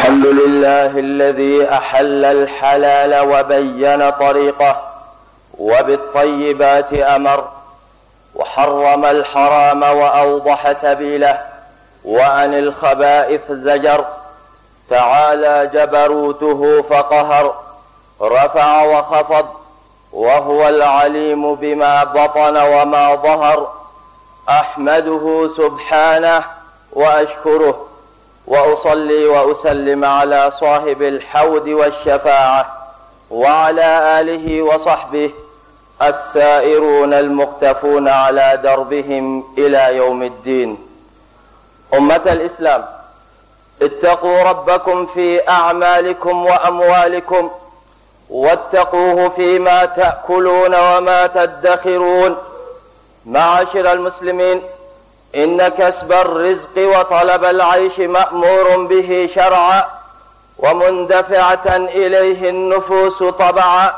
الحمد لله الذي أحل الحلال وبين طريقه وبالطيبات أمر وحرم الحرام وأوضح سبيله وعن الخبائث زجر تعالى جبروته فقهر رفع وخفض وهو العليم بما بطن وما ظهر أحمده سبحانه وأشكره. وأصلي وأسلم على صاحب الحوض والشفاعة وعلى آله وصحبه السائرون المقتفون على دربهم إلى يوم الدين. أمة الإسلام اتقوا ربكم في أعمالكم وأموالكم واتقوه فيما تأكلون وما تدخرون. معاشر المسلمين إن كسب الرزق وطلب العيش مأمور به شرعا ومندفعة إليه النفوس طبعا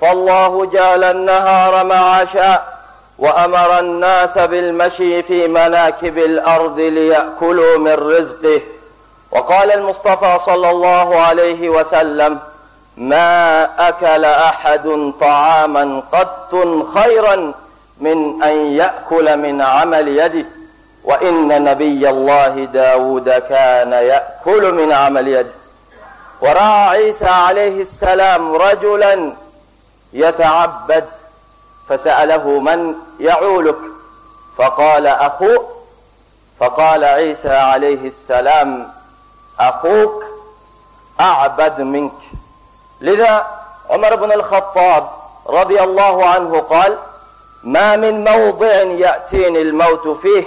فالله جعل النهار معاشا وأمر الناس بالمشي في مناكب الأرض ليأكلوا من رزقه. وقال المصطفى صلى الله عليه وسلم ما أكل أحد طعاما قط خيرا من أن يأكل من عمل يده. وإن نبي الله داود كان يأكل من عمل يده ورأى عيسى عليه السلام رجلا يتعبد فسأله من يعولك؟ فقال أخوك فقال عيسى عليه السلام أخوك أعبد منك. لذا عمر بن الخطاب رضي الله عنه قال ما من موضع يأتيني الموت فيه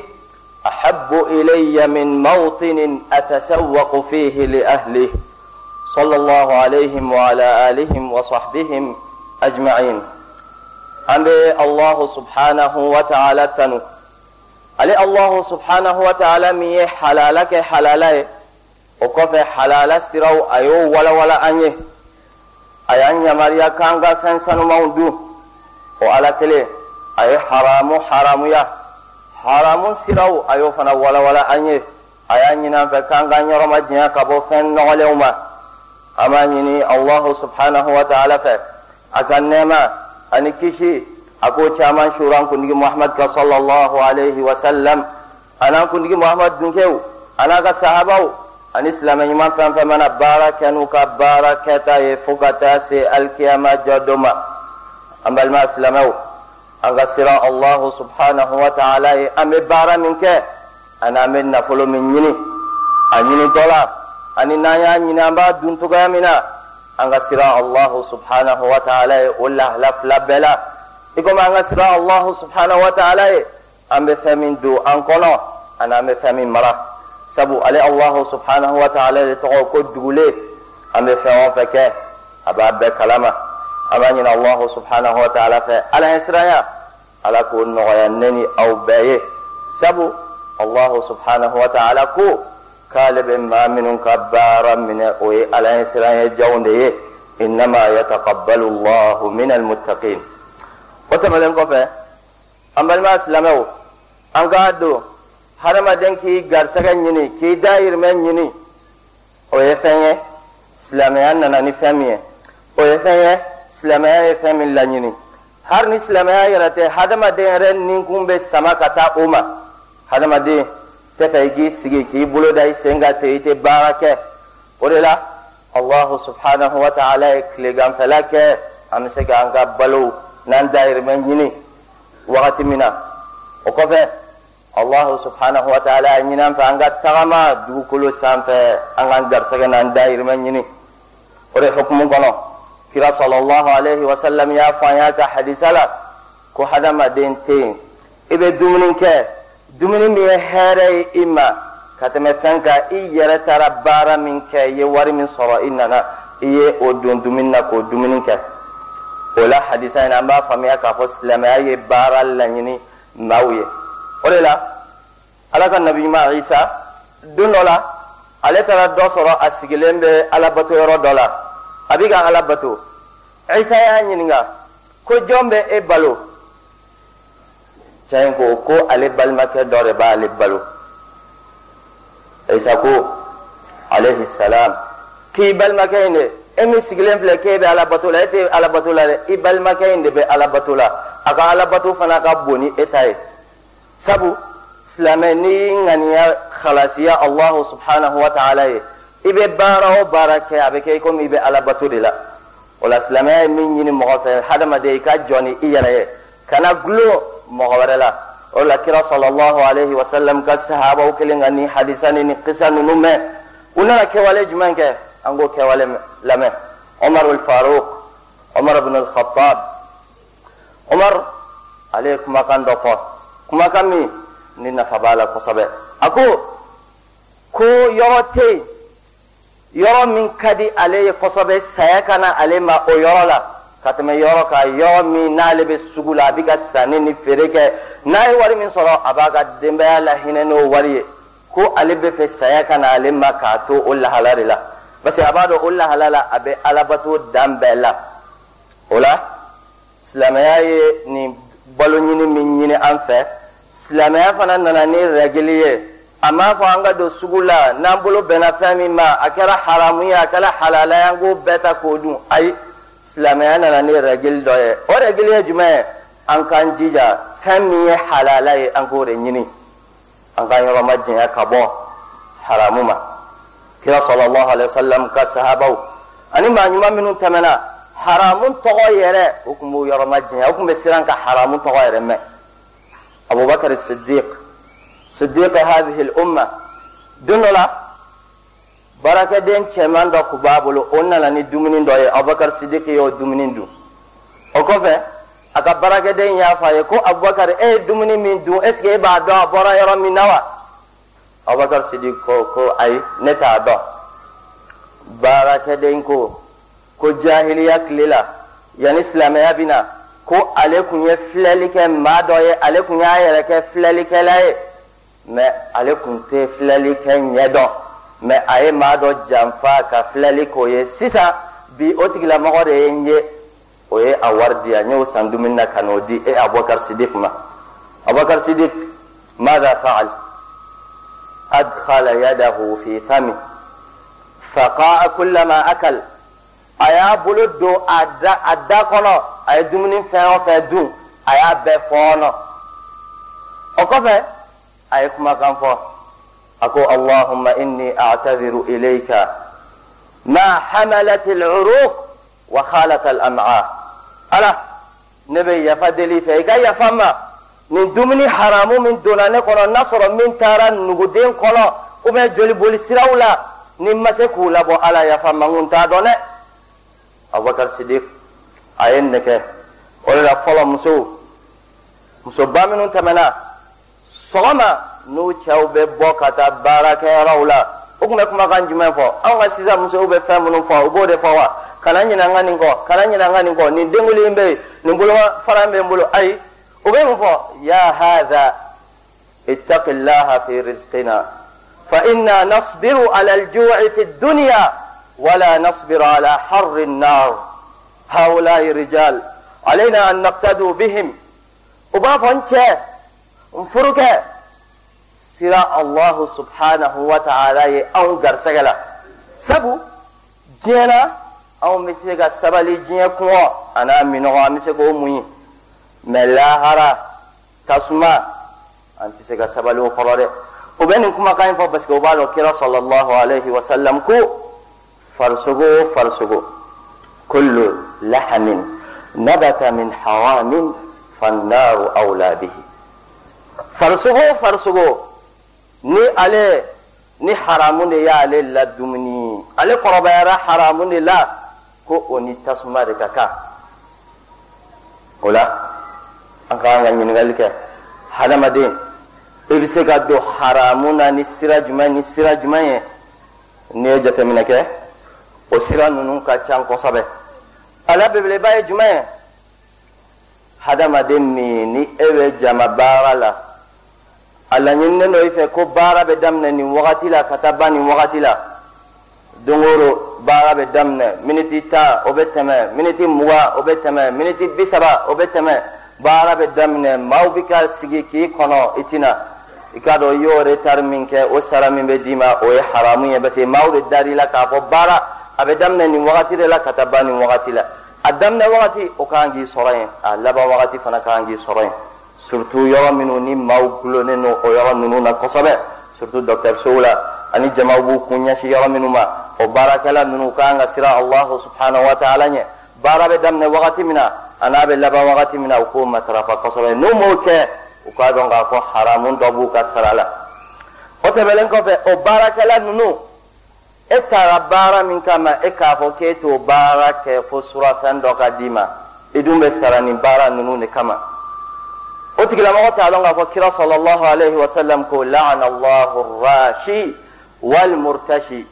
احب الي من موطن اتسوق فيه لاهله صلى الله عليهم وعلى الهم وصحبهم اجمعين an be allahu subhanahu wa ta'ala tanu ale allahu subhanahu wa ta'ala min ye halala kɛ halala ye o kɔfɛ halala siraw a y'o walawala an ye a y'an yamariya haramu siraw a y'o fana walawala an ye a y'a ɲini an fɛ k'an k'an yɔrɔma diɲɛ ka bɔ fɛn nɔgɔlenw ma an b'a ɲini allahu subhanahu wa ta'ala fɛ a ka nɛɛma ani kisi a k'o caman suru an kuntigi muhamad ka sallallahu alaihi wa sallam. A n'an kuntigi muhamad dunkew a n'a ka sahabaw. Ani silamɛ ɲuman fɛn fɛn mana baara kɛ n'u ka baara kɛta ye fo ka taa se alikiyama jɔ don ma an balima silamɛw an ka siran allahu subhanahu wa ta'ala ye an bɛ baara min kɛ ani an bɛ nafolo min ɲini a ɲinitɔ la ani n'an y'a ɲini an b'a dun cogoya min na an ka siran allahu subhanahu wa ta'ala ye o lahala fila bɛɛ la i komi an ka siran allahu subhanahu wa ta'ala ye an bɛ fɛn min don an kɔnɔ ani an bɛ fɛn min mara sabu ale allahu subhanahu wa ta'ala de tɔgɔ ko dugule an bɛ fɛn o fɛn kɛ a b'a bɛɛ kalama an b'a ɲini allahu subhanahu wa ta'ala fɛ ala ye siranya ala k'o nɔgɔya ne ni aw bɛɛ ye sabu allahu subhanahu wa ta'ala ko k'ale bɛ maa minnu ka baara minɛ o ye ala ye siranya janw de ye innama yataqabbalu allahu min almuttaqin o tɛmɛnen kɔfɛ an balima silamɛw an k'a don hadamaden k'i garisɛgɛ ɲini k'i dayirimɛ ɲini o ye fɛn ye silamɛya nana ni fɛn min ye o ye fɛn ye silamɛya ye fɛn min laɲini hali ni silamɛya yɛrɛ tɛ hadamaden yɛrɛ ninkun bɛ sama ka taa o ma hadamaden tɛ fɛ i k'i sigi k'i bolo da i sen kan ten i tɛ baara kɛ o de la allahu subhanahu wa ta'ala ye tileganfɛla kɛ an bɛ se k'an ka balo n'an dayirimɛ ɲini wagati min na o kɔfɛ allahu subhanahu wa ta'ala ye ɲini an fɛ an ka tagama dugukolo sanfɛ an k'an garisɛgɛ n'an dayirimɛ ɲini o de hukumu kɔnɔ kira sallallahu alaihi wasallam y'a fɔ an y'a ka hadisa la ko hadamaden tɛ yen i bɛ dumuni kɛ dumuni min ye hɛrɛ ye i ma ka tɛmɛ fɛn kan i yɛrɛ taara baara min kɛ i ye wari min sɔrɔ i nana i ye o don dumuni na k'o dumuni kɛ o la hadisa in na an b'a faamuya k'a fɔ silamɛya ye baara laɲini maaw ye o de la ala ka nabi ɲuman isa don dɔ la ale taara dɔ sɔrɔ a sigilen bɛ alabato yɔrɔ dɔ la a bɛ ka ala bato isa y'a ɲininka ko jɔn bɛ e balo cɛ in ko ko ale balimakɛ dɔ de b'ale balo isa ko alayhi salam k'i balimakɛ in de e min sigilen filɛ k'e bɛ ala bato la e tɛ ala bato la dɛ i balimakɛ in de bɛ ala bato la a ka ala bato fana ka bon ni e ta ye sabu silamɛ n'i ŋaniya halasiya allahu subhanahu wa ta'ala ye i bɛ baara o baara kɛ a bɛ kɛ i komi i bɛ ala bato de la o la silamɛya ye min ɲini mɔgɔ fɛ hadamaden i ka jɔ ni i yɛrɛ ye kana gulo mɔgɔ wɛrɛ la o la kira sɔlɔlɔhu alayhi wa sallam ka sahabaw kelen ka nin hadisa ni nin kisa ninnu mɛn u nana kɛwale jumɛn kɛ an k'o kɛwale lamɛn umar al-faruq umar ibn al-khattab umar ale ye kumakan dɔ fɔ kumakan min ni nafa b'a la kosɛbɛ a ko ko yɔrɔ tɛ yen yɔrɔ min ka di ale ye kosɛbɛ saya ka na ale ma o yɔrɔ la. Ka tɛmɛ yɔrɔ kan yɔrɔ min n'ale bɛ sugu la a bɛ ka sanni ni feere kɛ. N'a ye wari min sɔrɔ a b'a ka denbaya la hinɛ n'o wari ye. Ko ale bɛ fɛ saya ka na ale ma k'a to o lahala de la. Parce que a b'a dɔn o lahala la a bɛ alabato dan bɛɛ la. O la silamɛya ye nin balo ɲini min ɲini an fɛ. Silamɛya fana nana ni rɛgili ye a m'a fɔ an ka don sugu la n'an bolo bɛnna fɛn min ma a kɛra haramu ye a kɛra halala ye an k'o bɛɛ ta k'o dun ayi silamɛya nana ni rɛgili dɔ ye o rɛgili ye jumɛn ye an k'an jija fɛn min ye halala ye an k'o de ɲini an k'an yɔrɔ ma janya ka bɔ haramu ma kira sɔlɔlɔhu alayhi wa sallam ka sahabaw ani maa ɲuman minnu tɛmɛna haramu tɔgɔ yɛrɛ o tun b'o yɔrɔ ma janya o tun bɛ siran ka haramu tɔgɔ yɛrɛ mɛn abubakar siddiq siddiq hadhihi al-umma. Don dɔ la baarakɛden cɛman dɔ kun b'a bolo o nana ni dumuni dɔ ye abubakar siddiq y'o dumuni dun o kɔfɛ a ka baarakɛden y'a fɔ a ye ko abubakar e ye dumuni min dun est ce que e b'a dɔn a bɔra yɔrɔ min na wa abubakar siddiq ko ko ayi ne t'a dɔn baarakɛden ko ko jahiliya tile la yanni silamɛya bɛ na ko ale kun ye filɛli kɛ maa dɔ ye ale kun y'a yɛrɛ kɛ filɛlikɛla ye ale kun tɛ filɛli kɛ ɲɛ dɔn mɛ a ye maa dɔ janfa ka filɛli k'o ye sisan bi o tigilamɔgɔ de ye n ye o ye a wari di yan n y'o san dumuni na ka n'o di e abubakar sidik ma abubakar sidik ماذا فعل أدخل يده في فمه فقاء كلما أكل a y'a bolo don a da a da kɔnɔ a ye dumuni fɛn o fɛn dun a ye kumakan fɔ a ko allahumma inni a'tadiru ilayka ma hamalat al-uruq wa khalat al-am'a ala ne bɛ yafa deli fɛ i ka yafa ma nin dumuni haramu min donna ne kɔnɔ n'a sɔrɔ min taara nuguden kɔnɔ ou bien joli boli siraw la ni ma se k'u labɔ ala yafa ma n t'a dɔn dɛ abubakar sidik a ye nɛgɛ o de la fɔlɔ musow musoba minnu tɛmɛna sɔgɔma n'u cɛw bɛ bɔ ka taa baarakɛyɔrɔw la o tun bɛ kumakan jumɛn fɔ anw ka sisan musow bɛ fɛn minnu fɔ u b'o de fɔ wa kana ɲinɛ an ka nin kɔ kana ɲinɛ an ka nin kɔ nin denkuli in bɛ yen nin bolofara in bɛ n bolo ayi u bɛ mun fɔ ya hadha ittaqillaha fi rizqina fa inna nasbiru ala al-ju'i fi dunya n furu kɛ sira allahu subhanahu wa ta'ala ye anw garisɛgɛ la sabu diɲɛ na anw bɛ se ka sabali diɲɛ kɔngɔ a n'a minɔgɔ an bɛ se k'o mun ye. Mɛ lahara tasuma an tɛ se ka sabali o kɔrɔ dɛ. O bɛ nin kumakan in fɔ parce que o b'a dɔn kira sallallahu alaihi wa sallam ko farisogo o farisogo kullu lahamin nabata min haramin fannaaru awla bihi farisogo farisogo ni ale ni haramu de y'ale la dumuni. Ale kɔrɔbayara haramu de la ko o ni tasuma de ka kan. O la an ka kan ka ɲininkali kɛ. Hadamaden e bɛ se ka don haramu na ni sira jumɛn ni sira jumɛn ye? N'i ye jateminɛ kɛ o sira ninnu ka ca kosɛbɛ. Ala belebeleba ye jumɛn ye? Hadamaden min ni e bɛ jama baara la. A laɲininen dɔ i fɛ ko baara bɛ daminɛ nin wagati la ka taa ban nin wagati la don o don baara bɛ daminɛ miniti tan o bɛ tɛmɛ miniti mugan o bɛ tɛmɛ miniti bi saba o bɛ tɛmɛ baara bɛ daminɛ maaw bɛ ka sigi k'i kɔnɔ i tina i k'a dɔn i y'o retard min kɛ o sara min bɛ d'i ma o ye haramu ye parce que maaw de dar'i la k'a fɔ baara a bɛ daminɛ nin wagati de la ka taa ban nin wagati la a daminɛ wagati o ka kan k'i sɔrɔ yen a laban wagati fana ka kan k'i sɔrɔ yen surtout yɔrɔ minnu ni maaw gulonnen don o yɔrɔ ninnu na kosɛbɛ surtout dɔkitɛrisow la ani jamaw b'u kun ɲɛsin yɔrɔ minnu ma o baarakɛla ninnu ka kan ka siran alahu subhanahu wa ta'ala ɲɛ baara bɛ daminɛ wagati min na a n'a bɛ laban wagati min na u k'o matarafa kosɛbɛ n'u m'o kɛ u k'a dɔn k'a fɔ haramu dɔ b'u ka sara la o tɛmɛlen kɔfɛ o baarakɛla ninnu e taara baara min kama e k'a fɔ k'e t'o baara kɛ fo surafɛn dɔ ka d'i ma i dun bɛ sara nin baara ninnu de kama o tigilamɔgɔ t'a dɔn k'a fɔ kira sɔlɔlɔhu alayhi wa sallam ko laana allahu rashi wal murtashi.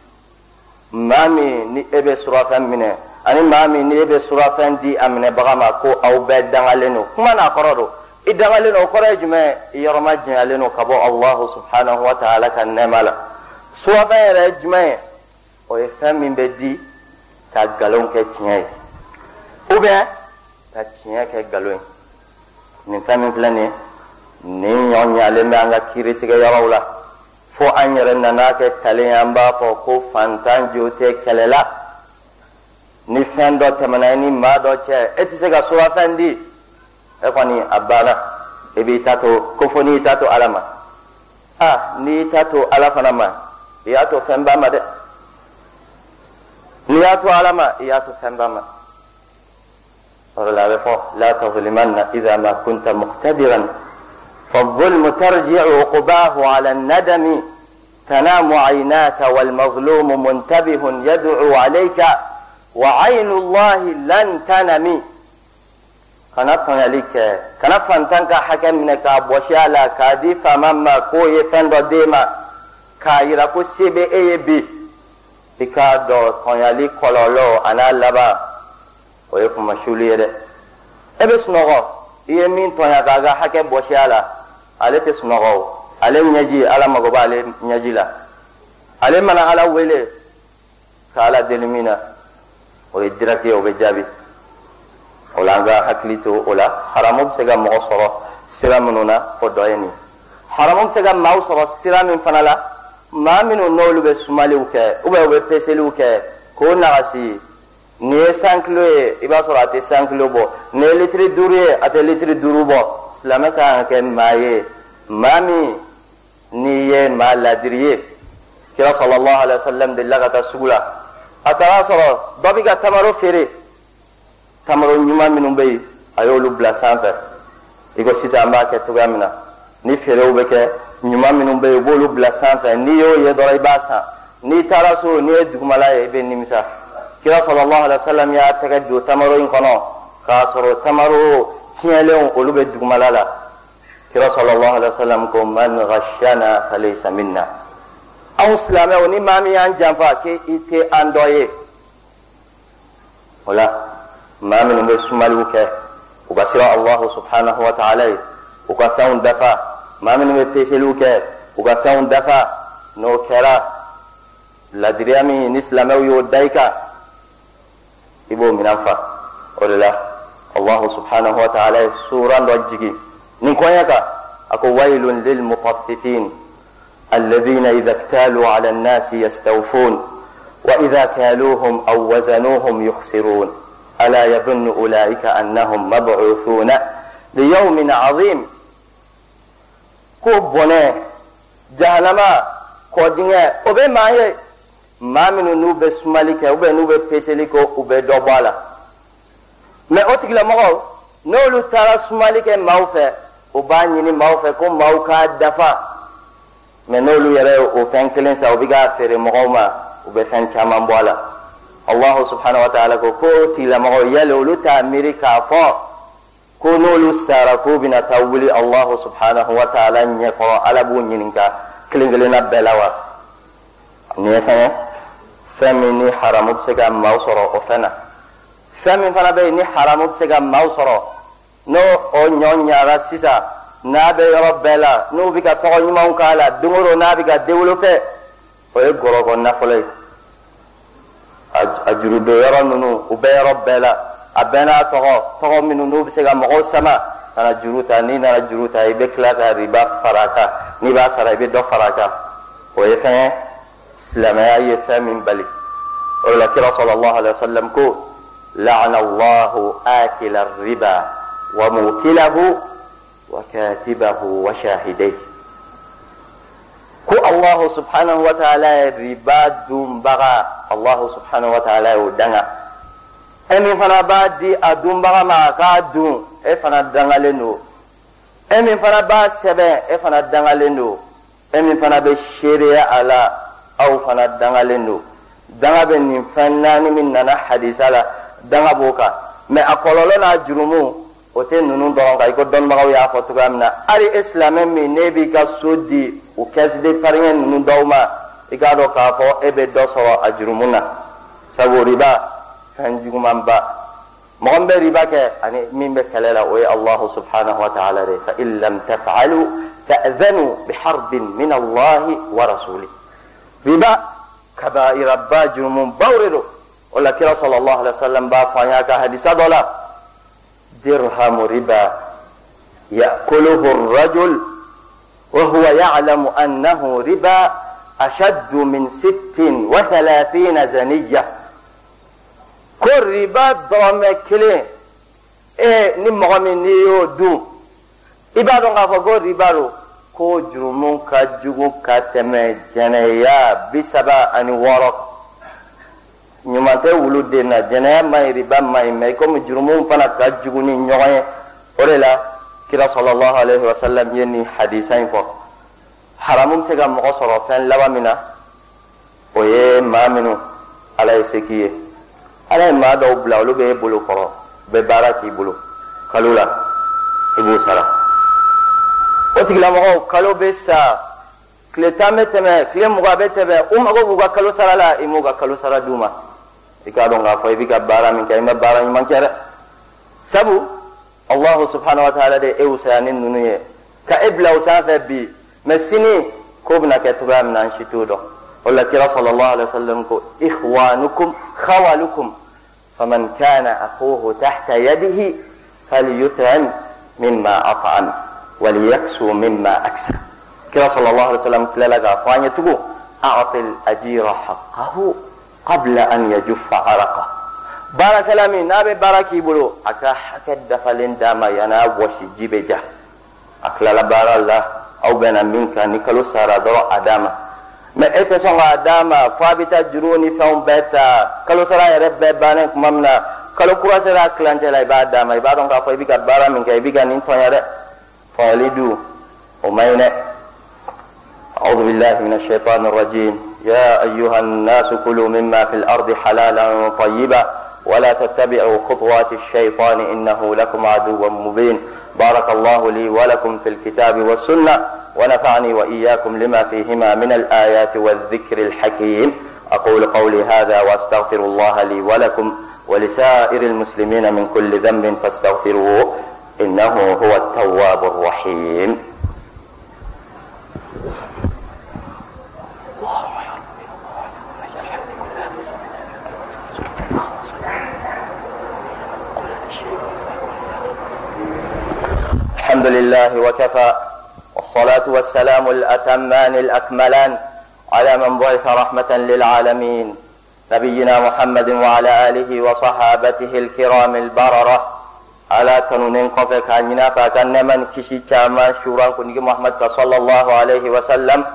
Maa min ni e bɛ surafɛn minɛ. Ani maa min ni e bɛ surafɛn di a minɛbaga ma ko aw bɛɛ dangalen don kuma n'a kɔrɔ don i dangalen don o kɔrɔ ye jumɛn i yɔrɔma janyalen don ka bɔ allahu subhanahu wa ta'ala ka nɛɛma la. Surafɛn yɛrɛ ye jumɛn ye? O ye fɛn min bɛ di ka nkalon kɛ tiɲɛ ye. Ou ka tiɲɛ kɛ nkalon ye nin fɛn min filɛ nin nin ɲɔ ɲalen bɛ an ka kiiritigɛyɔrɔw la fo an yɛrɛ nana kɛ talen an b'a fɔ ko fantan jo tɛ kɛlɛla ni fɛn dɔ tɛmɛna i ni maa dɔ cɛ e tɛ se ka surafɛn di e kɔni a banna i b'i ta to ko fo n'i ta to ala ma a n'i ta to ala fana ma i y'a to fɛnba ma dɛ n'i y'a to ala ma i y'a to fɛnba ma قال العارفه لا تظلمن إذا ما كنت مقتدرا. فالظلم ترجع عقباه على الندم تنام عيناك والمظلوم منتبه يدعو عليك وعين الله لن تنم. كنطنلك كنفن تنك حكم منك ابو مما كوي فندو ديما كايرا كسي بي بكادو تنالي كولولو أنا لبا. O ye kumasuli ye dɛ e bɛ sunɔgɔ i ye min tɔɲa k'a ka hakɛ bɔsi a la ale tɛ sunɔgɔ o ale ɲɛji ala mago b'ale ɲɛji la ale mana ala wele ka ala deli min na o ye direct ye o bɛ jaabi o la an ka hakili to o la haramu bɛ se ka mɔgɔ sɔrɔ sira minnu na o dɔ ye nin haramu bɛ se ka maaw sɔrɔ sira min fana la maa minnu n'olu bɛ sumaliw kɛ ou bien u bɛ peseliw kɛ k'o nagasi nin ye san kilo ye i b'a sɔrɔ a tɛ san kilo bɔ nin ye litiri duuru ye a tɛ litiri duuru bɔ silamɛ ka kan ka kɛ maa ye maa min n'i ye maa ladiri ye kira sɔlɔlɔhu alayhi wa sallam delila ka taa sugu la a taara sɔrɔ dɔ bɛ ka tamaro feere tamaro ɲuman minnu bɛ yen a y'olu bila sanfɛ i ko sisan an b'a kɛ cogoya min na ni feerew bɛ kɛ ɲuman minnu bɛ yen u b'olu bila sanfɛ n'i y'o ye dɔrɔn i b'a san n'i taara so n'i ye dugumala ye i bɛ nimisa kira sɔlɔlɔhu alayhi wa sallam y'a tɛgɛ don tamaro in kɔnɔ k'a sɔrɔ tamaro tiɲɛlenw olu bɛ dugumala la kira sɔlɔlɔhu alayhi wa sallam ko man ghashana falaysa minna anw silamɛw ni maa min y'an janfa k'e i tɛ an dɔ ye o la maa minnu bɛ sumaliw kɛ u ka siran allahu subhanahu wa ta'ala ye u ka fɛnw dafa maa minnu bɛ peseliw kɛ u ka fɛnw dafa n'o kɛra ladiriya min ni silamɛw y'o da i kan i b'o minan fa o de la allahu subhanahu wa ta'ala ye suran dɔ jigi nin kɔɲɛ kan a ko waylun lil mutaffifin الذين إذا اكتالوا على الناس يستوفون وإذا كالوهم أو وزنوهم يخسرون. ألا يظن أولئك أنهم مبعوثون ليوم عظيم؟ maa minnu n'u bɛ sumali kɛ u bɛ n'u bɛ peseli kɛ u bɛ dɔ bɔ a la mɛ o tigilamɔgɔ n'olu taara sumali kɛ maaw fɛ u b'a ɲini maaw fɛ ko maaw k'a dafa. Mɛ n'olu yɛrɛ o fɛn kelen san u bɛ k'a feere mɔgɔw ma u bɛ fɛn caman bɔ a la allahu subhanahu wa ta'ala ko ko tigilamɔgɔ yali olu t'a miiri k'a fɔ ko n'olu sara k'u bɛna taa wuli allahu subhanahu wa ta'ala ɲɛkɔrɔ ala b'u ɲininka kelen kelenna bɛɛ la wa nin ye fɛn ye fɛn min ni haramu bɛ se ka maaw sɔrɔ o fɛn na. Fɛn min fana bɛ yen ni haramu bɛ se ka maaw sɔrɔ. N'o o ɲɔ ɲara sisan n'a bɛ yɔrɔ bɛɛ la n'u bɛ ka tɔgɔ ɲumanw k'a la don o don n'a bɛ ka denwolo fɛ o ye gɔrɔgɔ nafolo ye. A jurudon yɔrɔ ninnu u bɛ yɔrɔ bɛɛ la. A bɛɛ n'a tɔgɔ tɔgɔ minnu n'u bɛ se ka mɔgɔw sama kana juru ta n'i nana juru ta i bɛ tila ka riba fara a kan. N'i b'a sara i bɛ dɔ fara a kan. O ye fɛn ye سلامي أي ثامن بلي. أولا كرا صلى الله عليه وسلم كو لعن الله آكل الربا وموكله وكاتبه وشاهديه. كو الله سبحانه وتعالى ربا دون بغا. الله سبحانه وتعالى ودنا أمي فنا بادي أدون بغا ما قادون أفنا دنا لنو. أمي فنا با سبع أفنا دنا لنو. أمي فنا بشيري على aw fana dangalen don danga bɛ nin fɛn naani min nana hadisa la danga b'o kan mɛ a kɔlɔlɔ n'a jurumu o tɛ ninnu dɔrɔn kan i ko dɔnnibagaw y'a fɔ cogoya min na hali e silamɛ min n'e b'i ka so di o kɛsi de fariŋɛ ninnu dɔw ma i k'a dɔn k'a fɔ e bɛ dɔ sɔrɔ a jurumu na sabu riba fɛn juguman ba mɔgɔ min bɛ riba kɛ ani min bɛ kɛlɛ la o ye allahu subhanahu wa ta'ala de fa in lam taf'alu fa'dhanu biharbin min allahi wa rasuli riba kabaira ba jurumu baw de don o la kira sallallahu alaihi wasallam b'a fɔ an y'a ka hadisa dɔ la درهم ربا يأكله الرجل وهو يعلم أنه ربا أشد من ست وثلاثين زنية. كل ربا ضرم كلين إيه نمغ من نيو دون إبادو غافو كل ربا رو. ko jurumun ka jugu ka tɛmɛ jɛnɛya bisaba ani wɔɔrɔ. Ɲuman tɛ wulu den na jɛnɛya ma ɲi riba ma ɲi mɛ komi jurumu fana ka jugu ni ɲɔgɔn ye o de la kira sɔlɔlɔhu alayhi wa sallam ye nin hadisa in fɔ. Haramu bɛ se ka mɔgɔ sɔrɔ fɛn laban min na o ye maa minnu ala ye se k'i ye. Ala ye maa dɔw bila olu bɛ e bolo kɔrɔ u bɛ baara k'i bolo. Kalo la i b'o sara o tigilamɔgɔw kalo bɛ sa tile tan bɛ tɛmɛ tile mugan bɛ tɛmɛ u mago b'u ka kalo sara la i m'u ka kalo sara d'u ma. i k'a dɔn k'a fɔ i bɛ ka baara min kɛ i ma baara ɲuman kɛ dɛ sabu allahu subhanahu wa ta'ala de e wusaya ni ninnu ye ka e bila o sanfɛ bi mɛ sini ko bɛna kɛ cogoya min na an si t'o dɔn o la kira sallallahu alaihi wa sallam ko ikhwanukum khawalukum faman kana akhuhu tahta yadihi falyut'im mimma at'am kira sallallahu alaihi wa sallam tilala k'a fɔ an ye tugun a'til ajira haqqahu قبل أن يجف عرقه. بارك لامي نابي باركي بلو أكا حكا دفلين داما ينا وشي جيبي جا أكلا لبارا الله أو بنا منك نكالو سارا درو أداما. ما إتا سونغ أداما فابتا جروني فهم بيتا. كالو سارا يرب بيبانك ممنا كالو كرا سارا كلانجا لا إبا أداما إبا دونك أفو إبيكا بارا منك إبيكا ننتون يرب. فاليدو ومينة أعوذ بالله من الشيطان الرجيم. يا أيها الناس كلوا مما في الأرض حلالا طيبا ولا تتبعوا خطوات الشيطان إنه لكم عدو مبين. بارك الله لي ولكم في الكتاب والسنة ونفعني وإياكم لما فيهما من الآيات والذكر الحكيم. أقول قولي هذا وأستغفر الله لي ولكم ولسائر المسلمين من كل ذنب فاستغفروه إنه هو التواب الرحيم. الحمد لله وكفى والصلاة والسلام الأتمان الأكملان على من بعث رحمة للعالمين نبينا محمد وعلى آله وصحابته الكرام البررة. على كنون قفك عننا فكان من كشي تاما شورا كنك محمد صلى الله عليه وسلم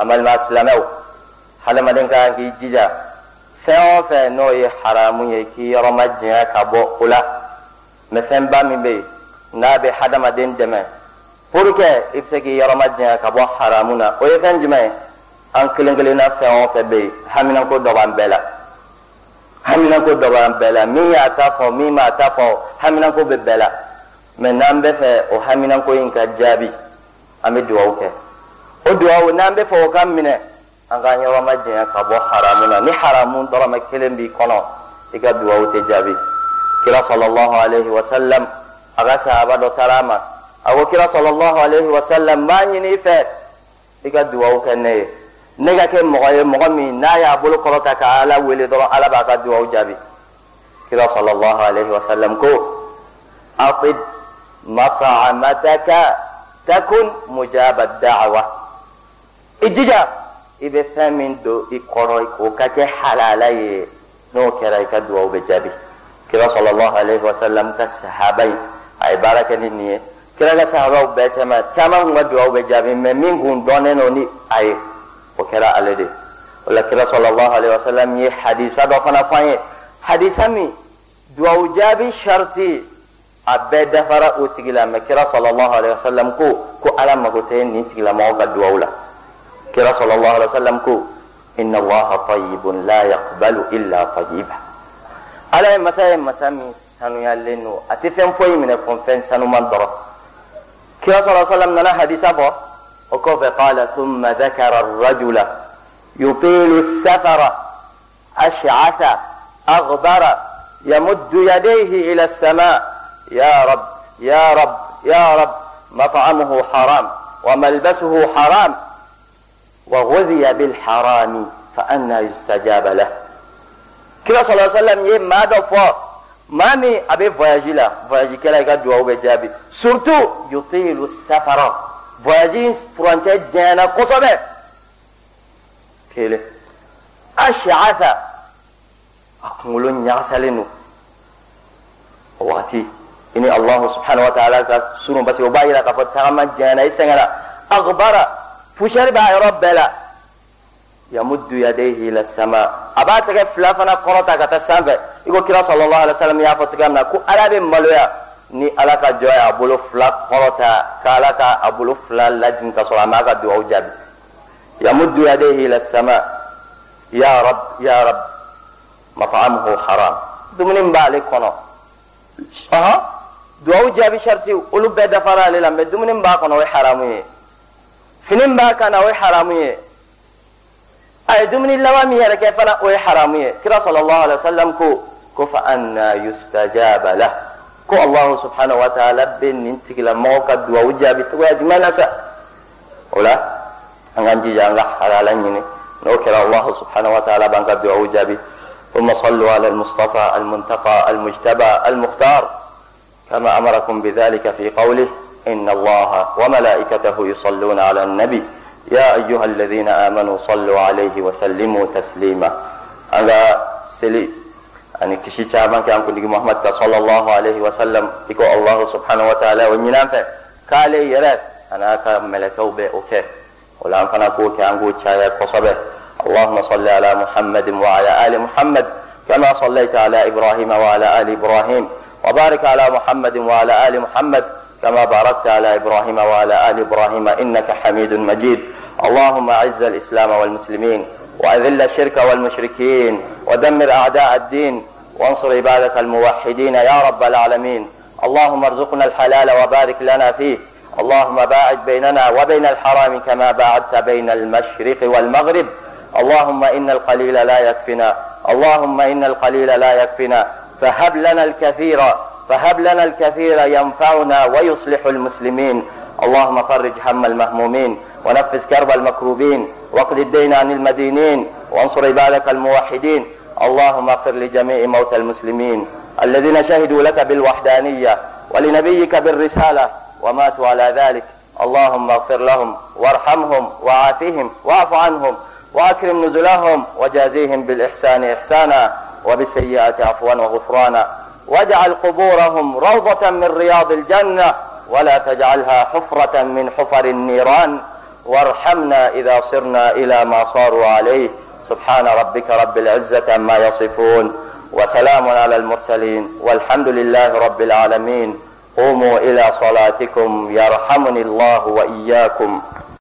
أما ما سلموا حال ما دنكا في جيجا فين فين نوي حرام يكي رمجنا كبو أولا مثلا بامي بي n'a bɛ hadamaden dɛmɛ pour que i bɛ se k'i yɔrɔma diɲɛ ka bɔ haramu na. O ye fɛn jumɛn ye an kelen kelenna fɛn o fɛn bɛ yen haminako dɔ b'an bɛɛ la haminako dɔ b'an bɛɛ la. Min y'a ta fɔ min m'a ta fɔ haminako bɛ bɛɛ la. Mɛ n'an bɛ fɛ o haminako in ka jaabi an bɛ dugawu kɛ. O dugawu n'an bɛ fɛ o ka minɛ an k'an yɔrɔma diɲɛ ka bɔ haramu na. Ni haramu dɔrɔmɛ kelen b'i kɔnɔ i ka dugawu tɛ jaabi. Kira sɔlɔlɔhu alayhi wa sallam a ka sahaba dɔ taara a ma. A ko kira sɔlɔlɔhu alayhi wa sallam n b'a ɲini i fɛ i ka duwawu kɛ ne ye ne ka kɛ mɔgɔ ye mɔgɔ min n'a y'a bolo kɔrɔta ka ala wele dɔrɔn ala b'a ka duwawu jaabi kira sɔlɔlɔhu alayhi wa sallam ko atib مطعمتك تكن مجاب الدعوة. إججا إذا ثمن دو إقرأ وكاك حلالي نو كرا يكدوا بجابي. كرا صلى الله عليه وسلم كالصحابي أي بارك نيني. كرا كصحابة بيتما تما هم دعوا بجابي من من كون دوننوني أي وكرا على دي ولا كرا صلى الله عليه وسلم يه حديث هذا فنا فاين حديث مي دعوا جابي شرطي a bɛɛ dafara o tigi la mɛ kira sallallahu alaihi wasallam ko ko ala mago tɛ nin tigilamɔgɔ ka duwawu la kira sallallahu alaihi wasallam ko inna allaha tayyibun la yaqbalu illa tayyiba ala ye masa ye masa min sanuyalen don a tɛ fɛn foyi minɛ fɔ fɛn sanuman dɔrɔn kira sallallahu alaihi wasallam nana hadisa fɔ kɔfɛ qala thumma dhakara ar-rajula yutilu as-safara ash'atha aghbara yamuddu yadayhi ila as-sama' يا رب يا رب يا رب مطعمه حرام وملبسه حرام وغذي بالحرام فأنا يستجاب له. كلا صلى الله عليه وسلم يم ما دفع مامي أبي فواجي لا فواجي كلا يقعد دعوه بجابي سورتو يطيل السفر فواجي فرانتي جانا قصبه كيلي أشعث أقولون يغسلنو واتي ini Allah subhanahu wa ta'ala ka sunu basi o bayira ka fo tagama jana isengara aghbara fushari ba yɔrɔ bɛɛ la yamuddu yadayhi ila sama a b'a tɛgɛ fila fana kɔrɔta ka taa sanfɛ i ko kira sallallahu alaihi wasallam y'a fɔ cogoya min na ko ala bɛ maloya ni ala ka jɔ y'a bolo fila kɔrɔta ka ala ka a bolo fila lajigin ka sɔrɔ a m'a ka dugawu jaabi yamuddu yadayhi ila sama ya rab ya rab mat'amuhu haram dumuni min b'ale kɔnɔ ɔhɔn duwawu jaabi sharti olu bɛɛ dafara ale la mɛ dumuni b'a kɔnɔ o ye haramu ye fini b'a kan na o ye haramu ye a ye dumuni laban min yɛrɛ kɛ fana o ye haramu ye kira sallallahu alaihi wasallam ko ko fa anna yustajaba la ko allahu subhanahu wa ta'ala bɛ nin tigilamɔgɔ ka duwawu jaabi cogoya jumɛn na sa o la an k'an jija an ka halala ɲini n'o kɛra allahu subhanahu wa ta'ala b'an ka duwawu jaabi ثم صلوا على المصطفى المنتقى المجتبى المختار كما أمركم بذلك في قوله إن الله وملائكته يصلون على النبي يا أيها الذين آمنوا صلوا عليه وسلموا تسليما على سلي أن كشي تابان كان كنت محمد صلى الله عليه وسلم يقول الله سبحانه وتعالى ونينام فيه كالي يرات أنا كملكو بي أوكي ولا أنفنا كو كان كو تشايا قصبه اللهم صل على محمد وعلى آل محمد كما صليت على إبراهيم وعلى آل إبراهيم وبارك على محمد وعلى آل محمد كما باركت على إبراهيم وعلى آل إبراهيم إنك حميد مجيد اللهم أعز الإسلام والمسلمين وأذل الشرك والمشركين ودمر أعداء الدين وانصر عبادك الموحدين يا رب العالمين. اللهم ارزقنا الحلال وبارك لنا فيه. اللهم باعد بيننا وبين الحرام كما باعدت بين المشرق والمغرب. اللهم إن القليل لا يكفنا. اللهم إن القليل لا يكفنا. فهب لنا الكثير فهب لنا الكثير ينفعنا ويصلح المسلمين. اللهم فرج هم المهمومين ونفس كرب المكروبين. واقض الدين عن المدينين. وانصر عبادك الموحدين. اللهم اغفر لجميع موتى المسلمين الذين شهدوا لك بالوحدانية ولنبيك بالرسالة وماتوا على ذلك. اللهم اغفر لهم وارحمهم وعافهم واعف عنهم وأكرم نزلهم وجازيهم بالإحسان إحسانا وبالسيئات عفوا وغفرانا. واجعل قبورهم روضة من رياض الجنة ولا تجعلها حفرة من حفر النيران. وارحمنا إذا صرنا إلى ما صاروا عليه. سبحان ربك رب العزة عما يصفون وسلام على المرسلين والحمد لله رب العالمين. قوموا إلى صلاتكم يرحمني الله وإياكم.